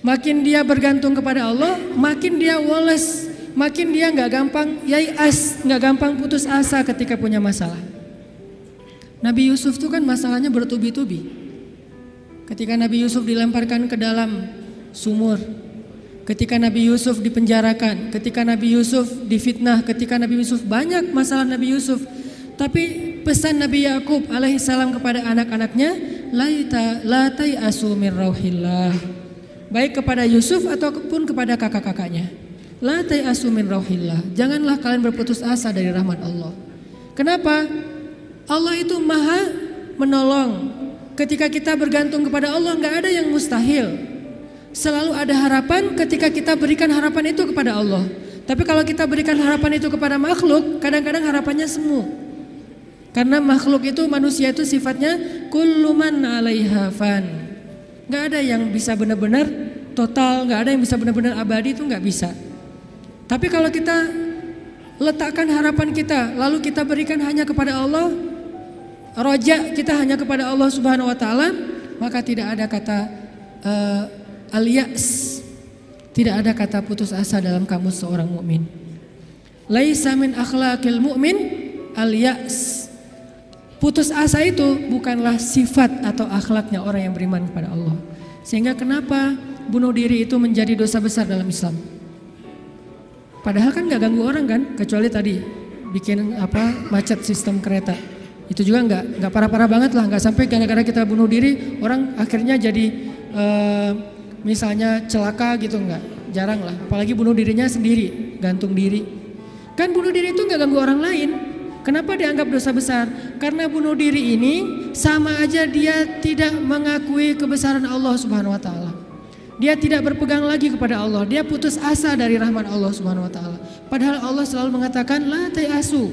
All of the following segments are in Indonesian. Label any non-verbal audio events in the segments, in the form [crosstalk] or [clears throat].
Makin dia bergantung kepada Allah, makin dia woles, makin dia nggak gampang yaias, nggak gampang putus asa ketika punya masalah. Nabi Yusuf itu kan masalahnya bertubi-tubi. Ketika Nabi Yusuf dilemparkan ke dalam sumur, ketika Nabi Yusuf dipenjarakan, ketika Nabi Yusuf difitnah, ketika Nabi Yusuf banyak masalah Nabi Yusuf. Tapi pesan Nabi Yakub alaihissalam kepada anak-anaknya, laita latai asu min rauhillah. Baik kepada Yusuf ataupun kepada kakak-kakaknya. Latai asu min rauhillah. Janganlah kalian berputus asa dari rahmat Allah. Kenapa? Allah itu maha menolong. Ketika kita bergantung kepada Allah nggak ada yang mustahil. Selalu ada harapan ketika kita berikan harapan itu kepada Allah. Tapi kalau kita berikan harapan itu kepada makhluk, kadang-kadang harapannya semu. Karena makhluk itu manusia itu sifatnya kulluman alaiha fan. Nggak ada yang bisa benar-benar total, nggak ada yang bisa benar-benar abadi itu nggak bisa. Tapi kalau kita letakkan harapan kita, lalu kita berikan hanya kepada Allah, roja kita hanya kepada Allah Subhanahu wa taala, maka tidak ada kata uh, alias. Tidak ada kata putus asa dalam kamus seorang mukmin. Laisa min akhlaqil mu'min alias. Putus asa itu bukanlah sifat atau akhlaknya orang yang beriman kepada Allah. Sehingga kenapa bunuh diri itu menjadi dosa besar dalam Islam? Padahal kan nggak ganggu orang kan, kecuali tadi bikin apa macet sistem kereta. Itu juga nggak nggak parah-parah banget lah, nggak sampai gara-gara kita bunuh diri orang akhirnya jadi uh, misalnya celaka gitu enggak, jarang lah. Apalagi bunuh dirinya sendiri, gantung diri. Kan bunuh diri itu enggak ganggu orang lain. Kenapa dianggap dosa besar? Karena bunuh diri ini sama aja dia tidak mengakui kebesaran Allah Subhanahu wa taala. Dia tidak berpegang lagi kepada Allah. Dia putus asa dari rahmat Allah Subhanahu wa taala. Padahal Allah selalu mengatakan la asu.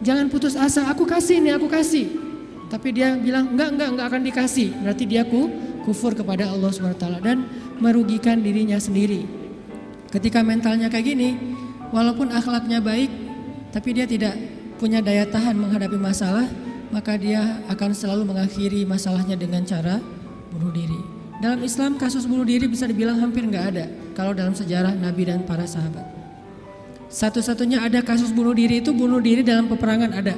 Jangan putus asa, aku kasih nih, aku kasih. Tapi dia bilang enggak, enggak, enggak akan dikasih. Berarti dia ku, kufur kepada Allah Subhanahu wa taala dan merugikan dirinya sendiri. Ketika mentalnya kayak gini, walaupun akhlaknya baik, tapi dia tidak punya daya tahan menghadapi masalah, maka dia akan selalu mengakhiri masalahnya dengan cara bunuh diri. Dalam Islam kasus bunuh diri bisa dibilang hampir nggak ada kalau dalam sejarah Nabi dan para sahabat. Satu-satunya ada kasus bunuh diri itu bunuh diri dalam peperangan ada.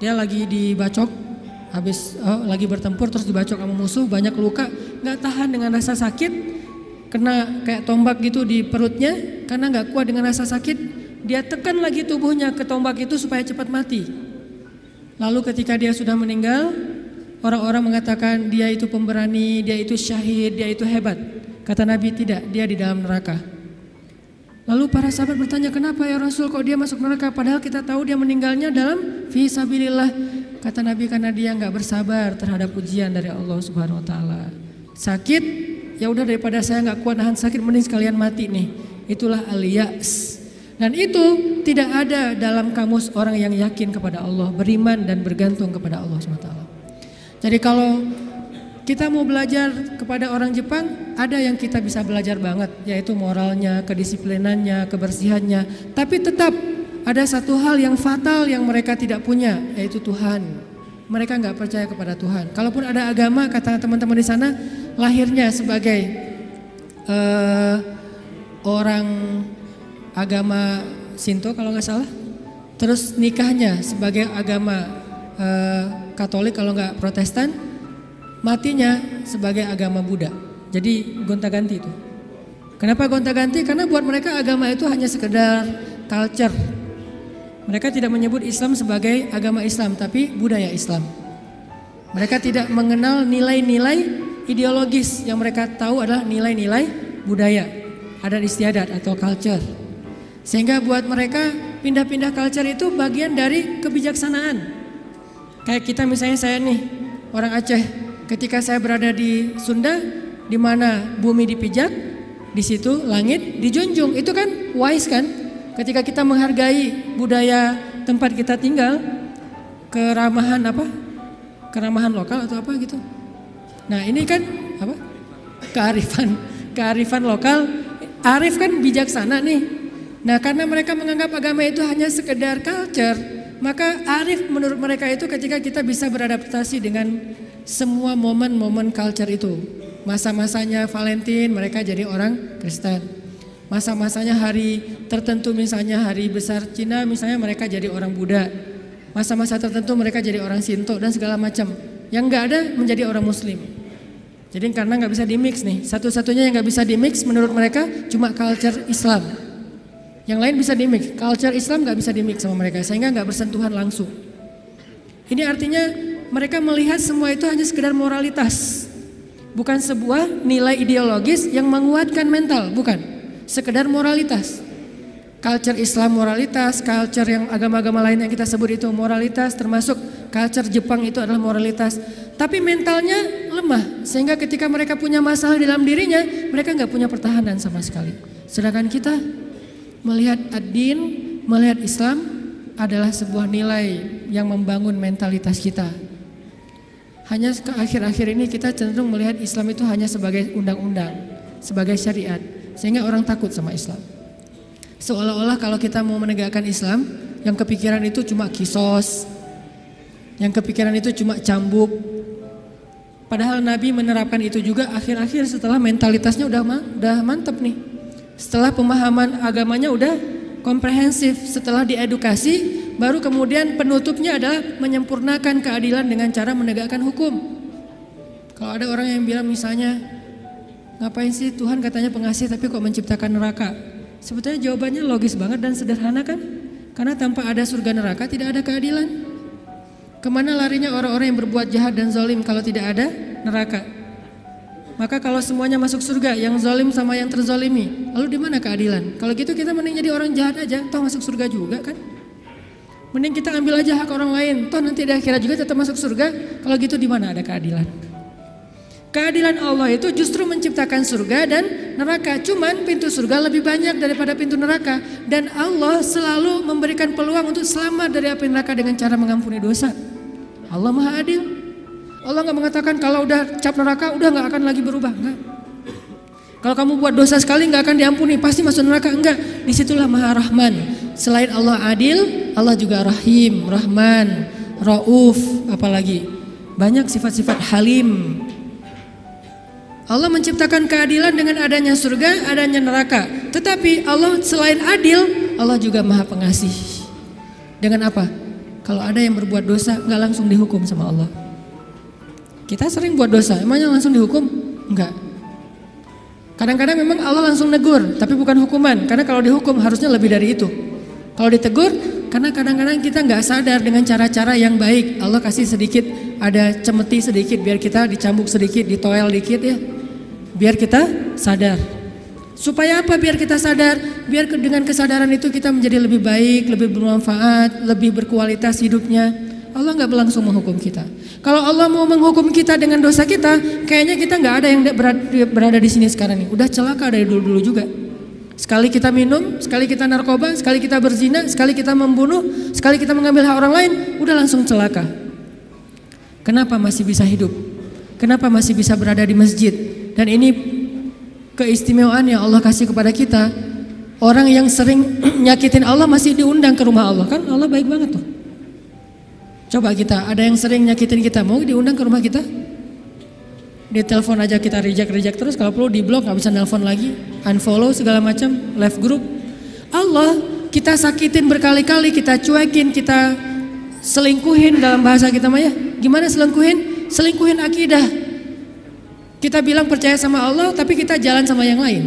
Dia lagi dibacok, habis oh, lagi bertempur terus dibacok sama musuh banyak luka, nggak tahan dengan rasa sakit, kena kayak tombak gitu di perutnya karena nggak kuat dengan rasa sakit, dia tekan lagi tubuhnya ke tombak itu supaya cepat mati. Lalu ketika dia sudah meninggal, orang-orang mengatakan dia itu pemberani, dia itu syahid, dia itu hebat. Kata Nabi tidak, dia di dalam neraka. Lalu para sahabat bertanya, kenapa ya Rasul kok dia masuk neraka? Padahal kita tahu dia meninggalnya dalam fisabilillah. Kata Nabi karena dia nggak bersabar terhadap ujian dari Allah Subhanahu Wa Taala. Sakit, ya udah daripada saya nggak kuat nahan sakit, mending sekalian mati nih. Itulah aliyas. Dan itu tidak ada dalam kamus orang yang yakin kepada Allah, beriman dan bergantung kepada Allah SWT. Jadi kalau kita mau belajar kepada orang Jepang, ada yang kita bisa belajar banget, yaitu moralnya, kedisiplinannya, kebersihannya. Tapi tetap ada satu hal yang fatal yang mereka tidak punya, yaitu Tuhan. Mereka nggak percaya kepada Tuhan. Kalaupun ada agama, kata teman-teman di sana, lahirnya sebagai uh, orang agama Sinto kalau nggak salah. Terus nikahnya sebagai agama uh, Katolik kalau nggak Protestan, matinya sebagai agama Buddha. Jadi gonta-ganti itu. Kenapa gonta-ganti? Karena buat mereka agama itu hanya sekedar culture. Mereka tidak menyebut Islam sebagai agama Islam, tapi budaya Islam. Mereka tidak mengenal nilai-nilai ideologis yang mereka tahu adalah nilai-nilai budaya, adat istiadat atau culture. Sehingga buat mereka pindah-pindah culture itu bagian dari kebijaksanaan. Kayak kita misalnya saya nih orang Aceh, ketika saya berada di Sunda, di mana bumi dipijak, di situ langit dijunjung. Itu kan wise kan? Ketika kita menghargai budaya tempat kita tinggal, keramahan apa? Keramahan lokal atau apa gitu. Nah ini kan apa? Kearifan, kearifan lokal. Arif kan bijaksana nih, Nah karena mereka menganggap agama itu hanya sekedar culture, maka arif menurut mereka itu ketika kita bisa beradaptasi dengan semua momen-momen culture itu. Masa-masanya Valentine mereka jadi orang Kristen. Masa-masanya hari tertentu misalnya hari besar Cina misalnya mereka jadi orang Buddha. Masa-masa tertentu mereka jadi orang Sinto dan segala macam. Yang nggak ada menjadi orang Muslim. Jadi karena nggak bisa dimix nih, satu-satunya yang nggak bisa dimix menurut mereka cuma culture Islam. Yang lain bisa dimix, culture Islam nggak bisa dimix sama mereka sehingga nggak bersentuhan langsung. Ini artinya mereka melihat semua itu hanya sekedar moralitas, bukan sebuah nilai ideologis yang menguatkan mental, bukan. Sekedar moralitas. Culture Islam moralitas, culture yang agama-agama lain yang kita sebut itu moralitas, termasuk culture Jepang itu adalah moralitas. Tapi mentalnya lemah, sehingga ketika mereka punya masalah dalam dirinya, mereka nggak punya pertahanan sama sekali. Sedangkan kita melihat ad-din, melihat Islam adalah sebuah nilai yang membangun mentalitas kita. Hanya ke akhir-akhir ini kita cenderung melihat Islam itu hanya sebagai undang-undang, sebagai syariat, sehingga orang takut sama Islam. Seolah-olah kalau kita mau menegakkan Islam, yang kepikiran itu cuma kisos, yang kepikiran itu cuma cambuk. Padahal Nabi menerapkan itu juga akhir-akhir setelah mentalitasnya udah udah mantep nih. Setelah pemahaman agamanya udah komprehensif, setelah diedukasi, baru kemudian penutupnya adalah menyempurnakan keadilan dengan cara menegakkan hukum. Kalau ada orang yang bilang misalnya, ngapain sih Tuhan katanya pengasih tapi kok menciptakan neraka? Sebetulnya jawabannya logis banget dan sederhana kan? Karena tanpa ada surga neraka tidak ada keadilan. Ke mana larinya orang-orang yang berbuat jahat dan zalim kalau tidak ada neraka? Maka kalau semuanya masuk surga, yang zalim sama yang terzolimi, lalu di mana keadilan? Kalau gitu kita mending jadi orang jahat aja, toh masuk surga juga kan? Mending kita ambil aja hak orang lain, toh nanti di akhirat juga tetap masuk surga. Kalau gitu di mana ada keadilan? Keadilan Allah itu justru menciptakan surga dan neraka. Cuman pintu surga lebih banyak daripada pintu neraka. Dan Allah selalu memberikan peluang untuk selamat dari api neraka dengan cara mengampuni dosa. Allah maha adil. Allah nggak mengatakan kalau udah cap neraka udah nggak akan lagi berubah. Enggak. Kalau kamu buat dosa sekali nggak akan diampuni, pasti masuk neraka. Enggak. Di situlah maha rahman. Selain Allah adil, Allah juga rahim, rahman, rauf, apalagi. Banyak sifat-sifat halim, Allah menciptakan keadilan dengan adanya surga, adanya neraka. Tetapi Allah selain adil, Allah juga maha pengasih. Dengan apa? Kalau ada yang berbuat dosa, nggak langsung dihukum sama Allah. Kita sering buat dosa, emangnya langsung dihukum? Enggak. Kadang-kadang memang Allah langsung negur, tapi bukan hukuman. Karena kalau dihukum harusnya lebih dari itu. Kalau ditegur, karena kadang-kadang kita nggak sadar dengan cara-cara yang baik. Allah kasih sedikit, ada cemeti sedikit biar kita dicambuk sedikit, ditoel dikit ya biar kita sadar. Supaya apa? Biar kita sadar, biar dengan kesadaran itu kita menjadi lebih baik, lebih bermanfaat, lebih berkualitas hidupnya. Allah nggak langsung menghukum kita. Kalau Allah mau menghukum kita dengan dosa kita, kayaknya kita nggak ada yang berada di sini sekarang ini. Udah celaka dari dulu-dulu juga. Sekali kita minum, sekali kita narkoba, sekali kita berzina, sekali kita membunuh, sekali kita mengambil hak orang lain, udah langsung celaka. Kenapa masih bisa hidup? Kenapa masih bisa berada di masjid? Dan ini keistimewaan yang Allah kasih kepada kita. Orang yang sering [clears throat] nyakitin Allah masih diundang ke rumah Allah kan Allah baik banget tuh. Coba kita, ada yang sering nyakitin kita, mau diundang ke rumah kita? Di telepon aja kita reject reject terus kalau perlu di blok nggak bisa nelpon lagi, unfollow segala macam, left group. Allah kita sakitin berkali-kali, kita cuekin, kita selingkuhin dalam bahasa kita mah ya. Gimana selingkuhin? Selingkuhin akidah. Kita bilang percaya sama Allah tapi kita jalan sama yang lain.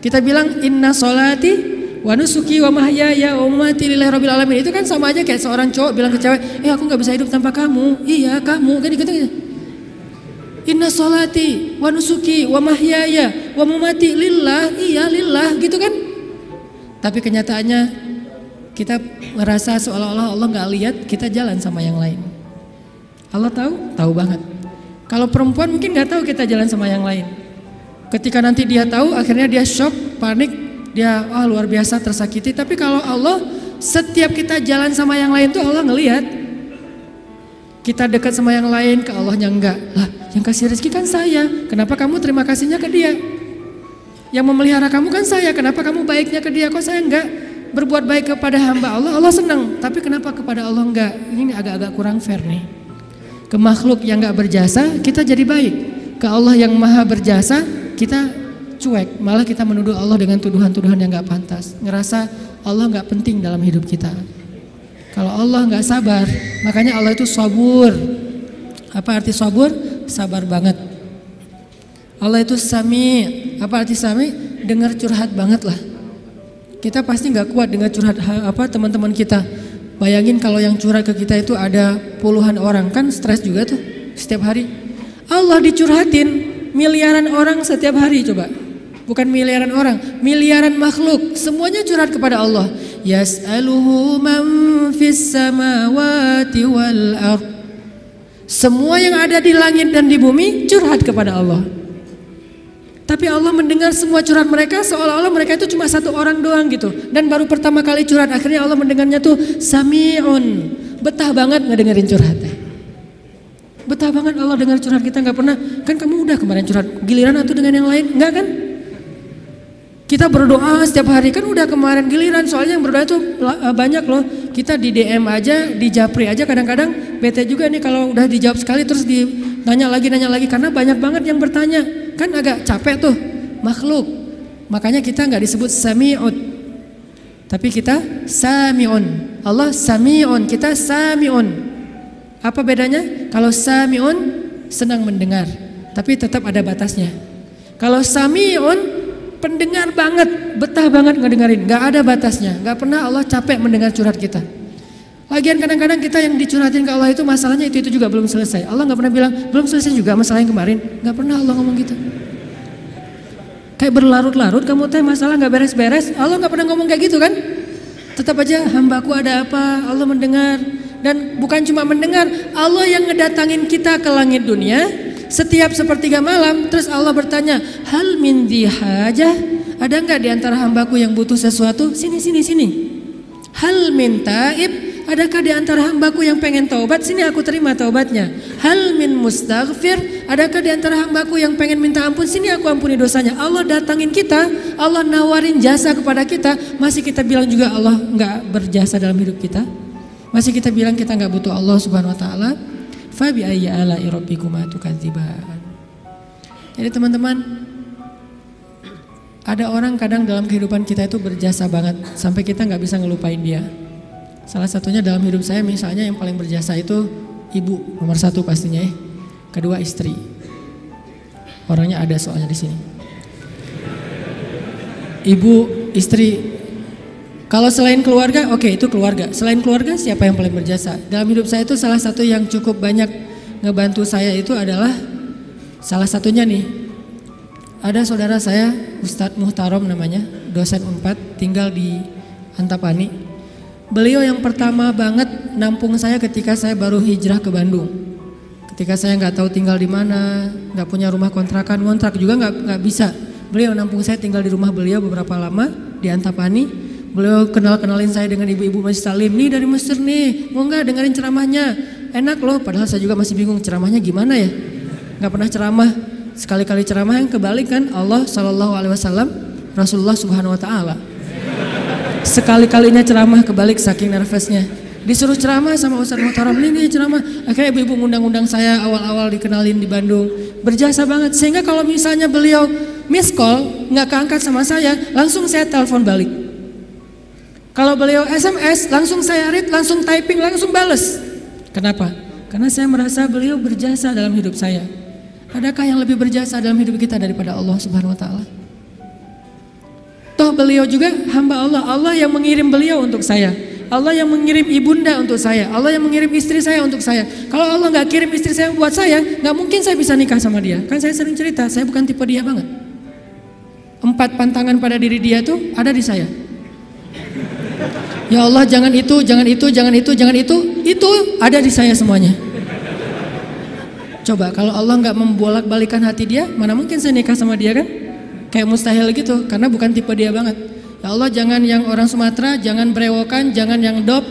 Kita bilang inna solati wa nusuki wa mahyaya wa mamati lillahi rabbil alamin. Itu kan sama aja kayak seorang cowok bilang ke cewek, "Eh aku nggak bisa hidup tanpa kamu." Iya, kamu kan gitu. Inna solati wa nusuki wa mahyaya wa mamati lillah. Iya, lillah gitu kan. Tapi kenyataannya kita merasa seolah-olah Allah nggak lihat kita jalan sama yang lain. Allah tahu, tahu banget. Kalau perempuan mungkin nggak tahu kita jalan sama yang lain. Ketika nanti dia tahu, akhirnya dia shock, panik, dia wah luar biasa tersakiti. Tapi kalau Allah, setiap kita jalan sama yang lain tuh Allah ngelihat. Kita dekat sama yang lain, ke Allahnya enggak. Lah, yang kasih rezeki kan saya. Kenapa kamu terima kasihnya ke dia? Yang memelihara kamu kan saya. Kenapa kamu baiknya ke dia? Kok saya enggak? Berbuat baik kepada hamba Allah, Allah senang. Tapi kenapa kepada Allah enggak? Ini agak-agak kurang fair nih. Ke makhluk yang gak berjasa kita jadi baik. ke Allah yang maha berjasa, kita cuek. Malah kita menuduh Allah dengan tuduhan-tuduhan yang gak pantas. Ngerasa Allah gak penting dalam hidup kita. Kalau Allah gak sabar, makanya Allah itu sabur. Apa arti sabur? Sabar banget. Allah itu sami. Apa arti sami? Dengar curhat banget lah. Kita pasti nggak kuat dengar curhat apa teman-teman kita. Bayangin kalau yang curhat ke kita itu ada puluhan orang kan stres juga tuh setiap hari. Allah dicurhatin miliaran orang setiap hari coba. Bukan miliaran orang, miliaran makhluk, semuanya curhat kepada Allah. Yas'aluhu man fis samawati wal ard. Semua yang ada di langit dan di bumi curhat kepada Allah. Tapi Allah mendengar semua curhat mereka seolah-olah mereka itu cuma satu orang doang gitu. Dan baru pertama kali curhat akhirnya Allah mendengarnya tuh sami'un. Betah banget ngedengerin curhatnya. Betah banget Allah dengar curhat kita nggak pernah. Kan kamu udah kemarin curhat giliran atau dengan yang lain? Enggak kan? Kita berdoa setiap hari kan udah kemarin giliran soalnya yang berdoa itu eh, banyak loh. Kita di DM aja, di Japri aja kadang-kadang bete juga nih kalau udah dijawab sekali terus ditanya lagi nanya lagi karena banyak banget yang bertanya. Kan agak capek tuh makhluk. Makanya kita nggak disebut sami'ut. Tapi kita sami'un. Allah sami'un, kita sami'un. Apa bedanya? Kalau sami'un senang mendengar, tapi tetap ada batasnya. Kalau sami'un pendengar banget, betah banget ngedengerin, nggak ada batasnya, nggak pernah Allah capek mendengar curhat kita. Lagian kadang-kadang kita yang dicurhatin ke Allah itu masalahnya itu itu juga belum selesai. Allah nggak pernah bilang belum selesai juga masalah yang kemarin, nggak pernah Allah ngomong gitu. Kayak berlarut-larut kamu teh masalah nggak beres-beres, Allah nggak pernah ngomong kayak gitu kan? Tetap aja hambaku ada apa, Allah mendengar dan bukan cuma mendengar, Allah yang ngedatangin kita ke langit dunia, setiap sepertiga malam, terus Allah bertanya, hal min hajah? Ada nggak di antara hambaku yang butuh sesuatu? Sini, sini, sini. Hal min taib? Adakah di antara hambaku yang pengen taubat? Sini aku terima taubatnya. Hal min mustaghfir? Adakah di antara hambaku yang pengen minta ampun? Sini aku ampuni dosanya. Allah datangin kita, Allah nawarin jasa kepada kita. Masih kita bilang juga Allah nggak berjasa dalam hidup kita? Masih kita bilang kita nggak butuh Allah Subhanahu Wa Taala? Fabi ayya ala rabbikuma tukadziban. Jadi teman-teman, ada orang kadang dalam kehidupan kita itu berjasa banget sampai kita nggak bisa ngelupain dia. Salah satunya dalam hidup saya misalnya yang paling berjasa itu ibu nomor satu pastinya ya. Kedua istri. Orangnya ada soalnya di sini. Ibu, istri, kalau selain keluarga, oke okay, itu keluarga. Selain keluarga, siapa yang paling berjasa? Dalam hidup saya itu salah satu yang cukup banyak ngebantu saya itu adalah salah satunya nih. Ada saudara saya, Ustadz Muhtarom namanya, dosen Unpad, tinggal di Antapani. Beliau yang pertama banget nampung saya ketika saya baru hijrah ke Bandung. Ketika saya nggak tahu tinggal di mana, nggak punya rumah kontrakan, kontrak juga nggak nggak bisa. Beliau nampung saya tinggal di rumah beliau beberapa lama di Antapani Beliau kenal-kenalin saya dengan ibu-ibu Masjid Salim. Nih dari Mesir nih, mau nggak dengerin ceramahnya? Enak loh, padahal saya juga masih bingung ceramahnya gimana ya. Nggak pernah ceramah. Sekali-kali ceramah yang kebalik kan Allah Shallallahu Alaihi Wasallam, Rasulullah Subhanahu Wa Taala. Sekali-kalinya ceramah kebalik saking nervousnya. Disuruh ceramah sama Ustaz Muhtaram ini ceramah. Akhirnya ibu-ibu ngundang-undang saya awal-awal dikenalin di Bandung. Berjasa banget. Sehingga kalau misalnya beliau miss call, nggak keangkat sama saya, langsung saya telepon balik. Kalau beliau SMS, langsung saya read, langsung typing, langsung bales. Kenapa? Karena saya merasa beliau berjasa dalam hidup saya. Adakah yang lebih berjasa dalam hidup kita daripada Allah Subhanahu wa taala? Toh beliau juga hamba Allah, Allah yang mengirim beliau untuk saya. Allah yang mengirim ibunda untuk saya, Allah yang mengirim istri saya untuk saya. Kalau Allah nggak kirim istri saya buat saya, nggak mungkin saya bisa nikah sama dia. Kan saya sering cerita, saya bukan tipe dia banget. Empat pantangan pada diri dia tuh ada di saya. Ya Allah jangan itu, jangan itu, jangan itu, jangan itu. Itu ada di saya semuanya. Coba kalau Allah nggak membolak balikan hati dia, mana mungkin saya nikah sama dia kan? Kayak mustahil gitu, karena bukan tipe dia banget. Ya Allah jangan yang orang Sumatera, jangan brewokan, jangan yang dop.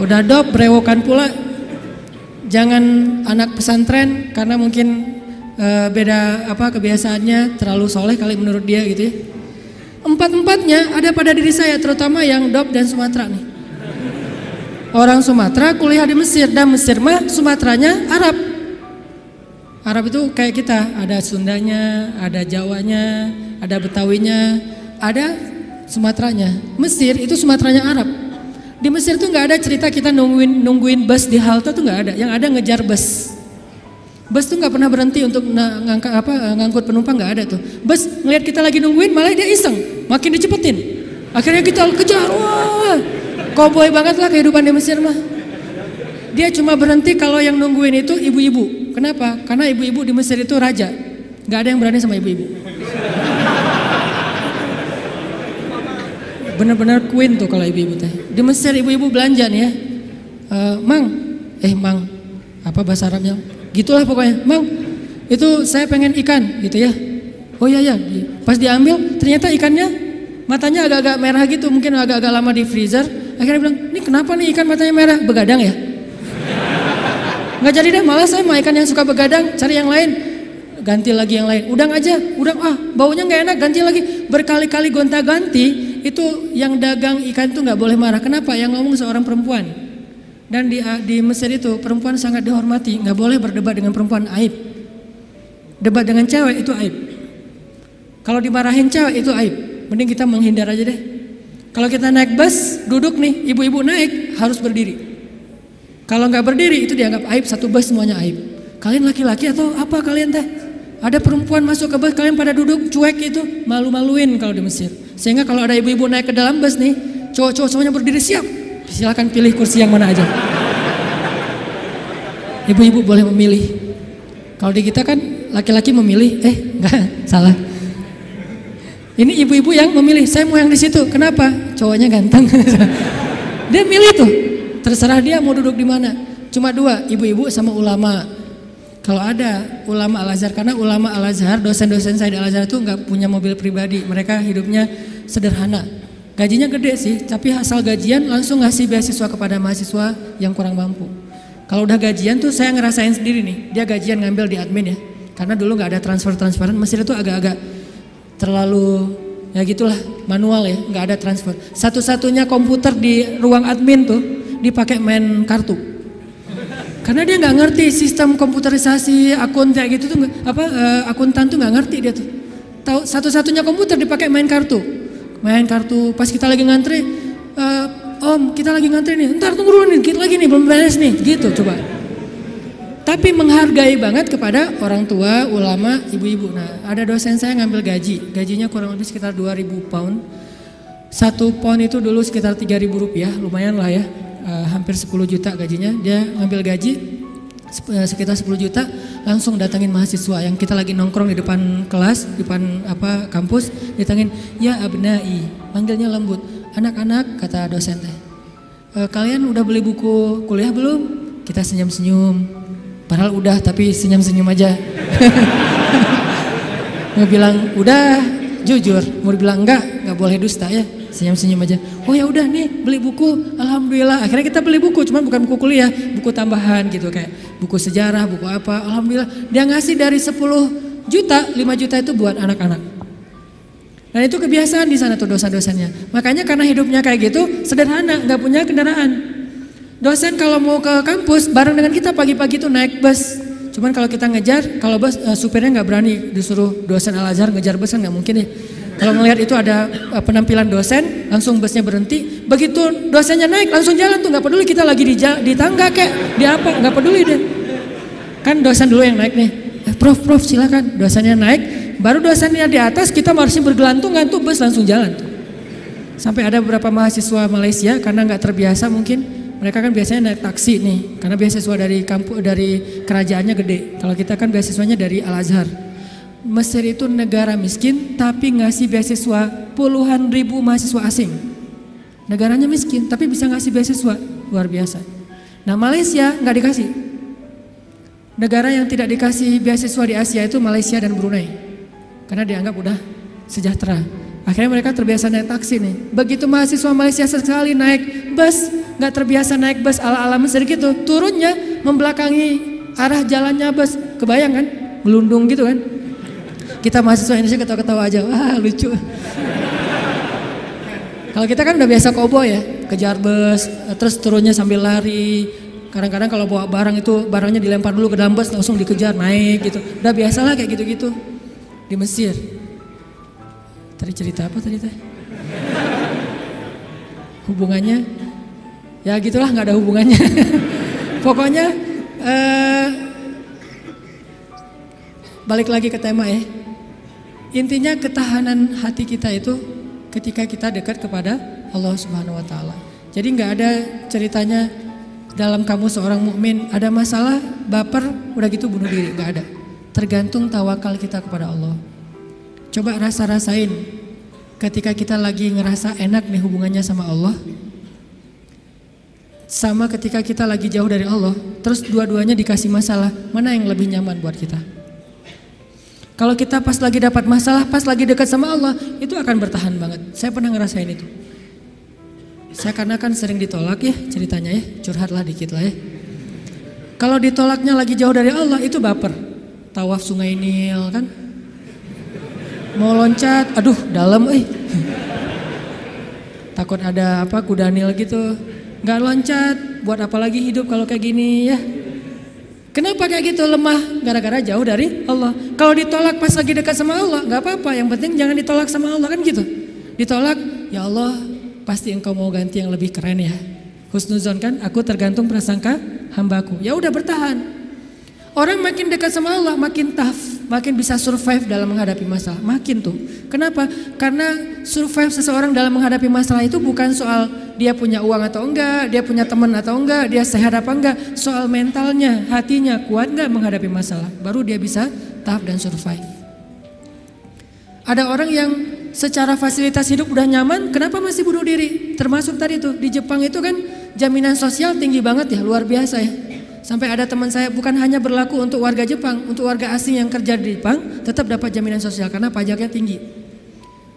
Udah dop, brewokan pula. Jangan anak pesantren, karena mungkin uh, beda apa kebiasaannya terlalu soleh kali menurut dia gitu ya. Empat-empatnya ada pada diri saya terutama yang Dop dan Sumatera nih. orang Sumatera kuliah di Mesir dan Mesir mah Sumateranya Arab. Arab itu kayak kita, ada Sundanya, ada Jawanya, ada Betawinya, ada Sumateranya. Mesir itu Sumateranya Arab. Di Mesir tuh nggak ada cerita kita nungguin nungguin bus di halte tuh nggak ada. Yang ada ngejar bus. Bus tuh nggak pernah berhenti untuk ngangkat apa ngangkut penumpang nggak ada tuh. Bus ngelihat kita lagi nungguin malah dia iseng, makin dicepetin. Akhirnya kita kejar, wah, koboi banget lah kehidupan di Mesir mah. Dia cuma berhenti kalau yang nungguin itu ibu-ibu. Kenapa? Karena ibu-ibu di Mesir itu raja. Gak ada yang berani sama ibu-ibu. benar-benar queen tuh kalau ibu-ibu teh. Di Mesir ibu-ibu belanja nih ya. Uh, mang, eh mang, apa bahasa Arabnya? Gitulah pokoknya. Mang, itu saya pengen ikan gitu ya. Oh iya ya. Pas diambil ternyata ikannya matanya agak-agak merah gitu, mungkin agak-agak lama di freezer. Akhirnya bilang, ini kenapa nih ikan matanya merah? Begadang ya? [laughs] Nggak jadi deh, malah saya mau ikan yang suka begadang, cari yang lain ganti lagi yang lain. Udang aja, udang ah baunya nggak enak, ganti lagi. Berkali-kali gonta-ganti, itu yang dagang ikan itu nggak boleh marah. Kenapa? Yang ngomong seorang perempuan. Dan di, di Mesir itu perempuan sangat dihormati, nggak boleh berdebat dengan perempuan aib. Debat dengan cewek itu aib. Kalau dimarahin cewek itu aib. Mending kita menghindar aja deh. Kalau kita naik bus, duduk nih, ibu-ibu naik harus berdiri. Kalau nggak berdiri itu dianggap aib, satu bus semuanya aib. Kalian laki-laki atau apa kalian teh? Ada perempuan masuk ke bus, kalian pada duduk cuek itu, malu-maluin kalau di Mesir. Sehingga kalau ada ibu-ibu naik ke dalam bus nih, cowok-cowok semuanya berdiri siap. Silahkan pilih kursi yang mana aja. Ibu-ibu boleh memilih. Kalau di kita kan laki-laki memilih, eh enggak, [laughs] salah. Ini ibu-ibu yang memilih, saya mau yang di situ. Kenapa? Cowoknya ganteng. [laughs] dia milih tuh. Terserah dia mau duduk di mana. Cuma dua, ibu-ibu sama ulama. Kalau ada ulama Al-Azhar, karena ulama Al-Azhar, dosen-dosen saya di Al-Azhar itu nggak punya mobil pribadi, mereka hidupnya sederhana. Gajinya gede sih, tapi asal gajian langsung ngasih beasiswa kepada mahasiswa yang kurang mampu. Kalau udah gajian tuh saya ngerasain sendiri nih, dia gajian ngambil di admin ya. Karena dulu nggak ada transfer-transferan, Mesir itu agak-agak terlalu ya gitulah manual ya, nggak ada transfer. Satu-satunya komputer di ruang admin tuh dipakai main kartu. Karena dia nggak ngerti sistem komputerisasi akun kayak gitu tuh apa uh, akuntan tuh nggak ngerti dia tuh. Tahu satu-satunya komputer dipakai main kartu. Main kartu pas kita lagi ngantri uh, Om, kita lagi ngantri nih. Ntar tunggu dulu nih, kita lagi nih belum beres nih. Gitu coba. Tapi menghargai banget kepada orang tua, ulama, ibu-ibu. Nah, ada dosen saya ngambil gaji. Gajinya kurang lebih sekitar 2000 pound. Satu pound itu dulu sekitar 3000 rupiah, lumayan lah ya uh, hampir 10 juta gajinya. Dia ngambil gaji sekitar 10 juta langsung datangin mahasiswa yang kita lagi nongkrong di depan kelas, di depan apa kampus, ditangin, "Ya abnai." Panggilnya lembut. "Anak-anak," kata dosen teh. E, "Kalian udah beli buku kuliah belum?" Kita senyum-senyum. Padahal udah tapi senyum-senyum aja. [laughs] Nggak bilang, "Udah." Jujur, mau bilang enggak, enggak boleh dusta ya senyum-senyum aja. Oh ya udah nih beli buku, alhamdulillah. Akhirnya kita beli buku, cuman bukan buku kuliah, buku tambahan gitu kayak buku sejarah, buku apa. Alhamdulillah dia ngasih dari 10 juta, 5 juta itu buat anak-anak. Dan itu kebiasaan di sana tuh dosen-dosennya. Makanya karena hidupnya kayak gitu, sederhana, nggak punya kendaraan. Dosen kalau mau ke kampus bareng dengan kita pagi-pagi tuh naik bus. Cuman kalau kita ngejar, kalau bus uh, supirnya nggak berani disuruh dosen Al Azhar ngejar bus kan nggak mungkin ya. Kalau melihat itu ada uh, penampilan dosen, langsung busnya berhenti. Begitu dosennya naik, langsung jalan tuh nggak peduli kita lagi di, di tangga kayak di apa, nggak peduli deh. Kan dosen dulu yang naik nih. Eh, prof, prof silakan. Dosennya naik, baru dosennya di atas kita masih bergelantungan tuh bus langsung jalan tuh. Sampai ada beberapa mahasiswa Malaysia karena nggak terbiasa mungkin mereka kan biasanya naik taksi nih karena beasiswa dari kampus dari kerajaannya gede. Kalau kita kan beasiswanya dari Al Azhar. Mesir itu negara miskin tapi ngasih beasiswa puluhan ribu mahasiswa asing. Negaranya miskin tapi bisa ngasih beasiswa luar biasa. Nah Malaysia nggak dikasih. Negara yang tidak dikasih beasiswa di Asia itu Malaysia dan Brunei. Karena dianggap udah sejahtera. Akhirnya mereka terbiasa naik taksi nih. Begitu mahasiswa Malaysia sekali naik bus, nggak terbiasa naik bus ala-ala Mesir gitu. Turunnya membelakangi arah jalannya bus. Kebayang kan? Melundung gitu kan? Kita mahasiswa Indonesia ketawa-ketawa aja, wah lucu. Kalau kita kan udah biasa kobo ya, kejar bus, terus turunnya sambil lari. Kadang-kadang kalau bawa barang itu barangnya dilempar dulu ke dalam bus langsung dikejar naik gitu. Udah biasalah kayak gitu-gitu di Mesir. Tadi cerita apa tadi teh? Hubungannya ya gitulah nggak ada hubungannya. [laughs] Pokoknya eh, balik lagi ke tema ya. Intinya ketahanan hati kita itu ketika kita dekat kepada Allah Subhanahu wa taala. Jadi nggak ada ceritanya dalam kamu seorang mukmin ada masalah baper udah gitu bunuh diri nggak ada. Tergantung tawakal kita kepada Allah. Coba rasa-rasain ketika kita lagi ngerasa enak nih hubungannya sama Allah. Sama ketika kita lagi jauh dari Allah, terus dua-duanya dikasih masalah, mana yang lebih nyaman buat kita? Kalau kita pas lagi dapat masalah, pas lagi dekat sama Allah, itu akan bertahan banget. Saya pernah ngerasain itu. Saya karena kan sering ditolak ya ceritanya ya, curhatlah dikit lah ya. Kalau ditolaknya lagi jauh dari Allah itu baper. Tawaf sungai Nil kan. Mau loncat, aduh dalam eh. [laughs] Takut ada apa kuda Nil gitu. Gak loncat, buat apa lagi hidup kalau kayak gini ya. Kenapa kayak gitu lemah? Gara-gara jauh dari Allah. Kalau ditolak pas lagi dekat sama Allah, nggak apa-apa. Yang penting jangan ditolak sama Allah kan gitu. Ditolak, ya Allah pasti engkau mau ganti yang lebih keren ya. Husnuzon kan, aku tergantung prasangka hambaku. Ya udah bertahan. Orang makin dekat sama Allah makin tough, makin bisa survive dalam menghadapi masalah. Makin tuh. Kenapa? Karena survive seseorang dalam menghadapi masalah itu bukan soal dia punya uang atau enggak, dia punya teman atau enggak, dia sehat apa enggak. Soal mentalnya, hatinya kuat enggak menghadapi masalah. Baru dia bisa tough dan survive. Ada orang yang secara fasilitas hidup udah nyaman, kenapa masih bunuh diri? Termasuk tadi tuh di Jepang itu kan jaminan sosial tinggi banget ya, luar biasa ya. Sampai ada teman saya bukan hanya berlaku untuk warga Jepang, untuk warga asing yang kerja di Jepang tetap dapat jaminan sosial karena pajaknya tinggi.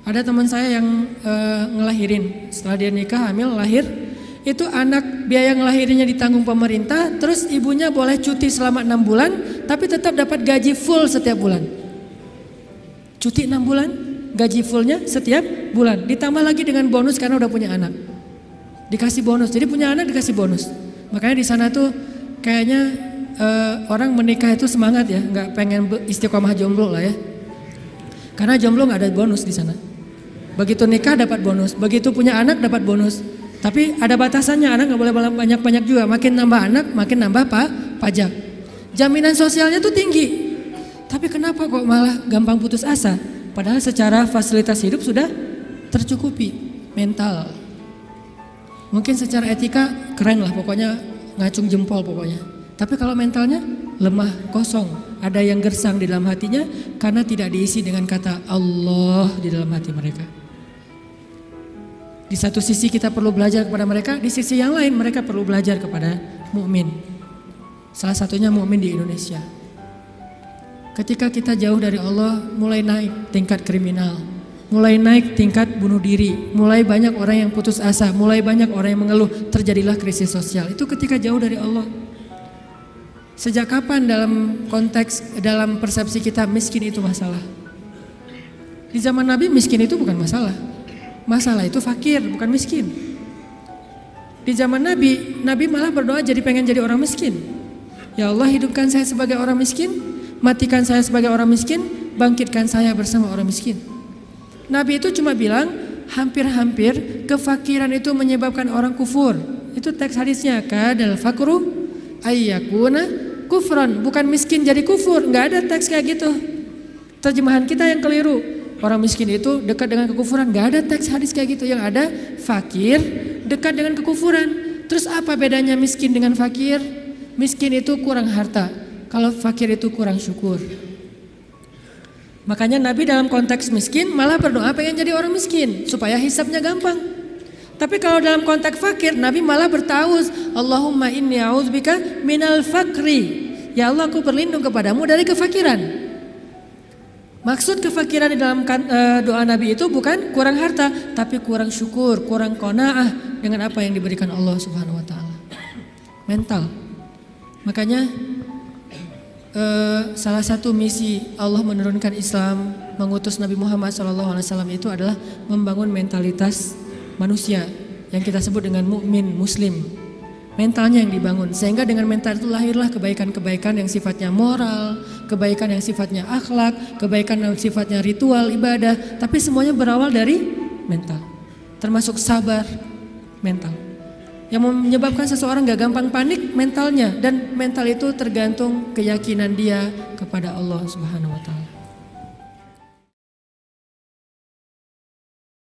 Ada teman saya yang e, ngelahirin, setelah dia nikah hamil lahir, itu anak biaya ngelahirnya ditanggung pemerintah, terus ibunya boleh cuti selama enam bulan, tapi tetap dapat gaji full setiap bulan. Cuti enam bulan, gaji fullnya setiap bulan, ditambah lagi dengan bonus karena udah punya anak. Dikasih bonus, jadi punya anak dikasih bonus. Makanya di sana tuh kayaknya uh, orang menikah itu semangat ya, nggak pengen istiqomah jomblo lah ya. Karena jomblo nggak ada bonus di sana. Begitu nikah dapat bonus, begitu punya anak dapat bonus. Tapi ada batasannya, anak nggak boleh banyak-banyak juga. Makin nambah anak, makin nambah apa? Pajak. Jaminan sosialnya tuh tinggi. Tapi kenapa kok malah gampang putus asa? Padahal secara fasilitas hidup sudah tercukupi mental. Mungkin secara etika keren lah pokoknya ngacung jempol pokoknya. Tapi kalau mentalnya lemah, kosong, ada yang gersang di dalam hatinya karena tidak diisi dengan kata Allah di dalam hati mereka. Di satu sisi kita perlu belajar kepada mereka, di sisi yang lain mereka perlu belajar kepada mukmin. Salah satunya mukmin di Indonesia. Ketika kita jauh dari Allah, mulai naik tingkat kriminal, mulai naik tingkat bunuh diri, mulai banyak orang yang putus asa, mulai banyak orang yang mengeluh, terjadilah krisis sosial. Itu ketika jauh dari Allah. Sejak kapan dalam konteks dalam persepsi kita miskin itu masalah? Di zaman Nabi miskin itu bukan masalah. Masalah itu fakir, bukan miskin. Di zaman Nabi, Nabi malah berdoa jadi pengen jadi orang miskin. Ya Allah hidupkan saya sebagai orang miskin, matikan saya sebagai orang miskin, bangkitkan saya bersama orang miskin. Nabi itu cuma bilang hampir-hampir kefakiran itu menyebabkan orang kufur. Itu teks hadisnya kadal fakru ayyakuna kufran, bukan miskin jadi kufur. Nggak ada teks kayak gitu. Terjemahan kita yang keliru. Orang miskin itu dekat dengan kekufuran. Nggak ada teks hadis kayak gitu. Yang ada fakir dekat dengan kekufuran. Terus apa bedanya miskin dengan fakir? Miskin itu kurang harta. Kalau fakir itu kurang syukur. Makanya Nabi dalam konteks miskin malah berdoa pengen jadi orang miskin supaya hisapnya gampang. Tapi kalau dalam konteks fakir Nabi malah bertaus Allahumma inni a'udzubika minal fakri. Ya Allah aku berlindung kepadamu dari kefakiran. Maksud kefakiran di dalam uh, doa Nabi itu bukan kurang harta, tapi kurang syukur, kurang kona'ah dengan apa yang diberikan Allah Subhanahu wa taala. Mental. Makanya Uh, salah satu misi Allah menurunkan Islam, mengutus Nabi Muhammad SAW itu adalah membangun mentalitas manusia yang kita sebut dengan mukmin muslim. Mentalnya yang dibangun sehingga dengan mental itu lahirlah kebaikan-kebaikan yang sifatnya moral, kebaikan yang sifatnya akhlak, kebaikan yang sifatnya ritual ibadah, tapi semuanya berawal dari mental. Termasuk sabar mental. Yang menyebabkan seseorang gak gampang panik mentalnya dan mental itu tergantung keyakinan dia kepada Allah Subhanahu wa taala.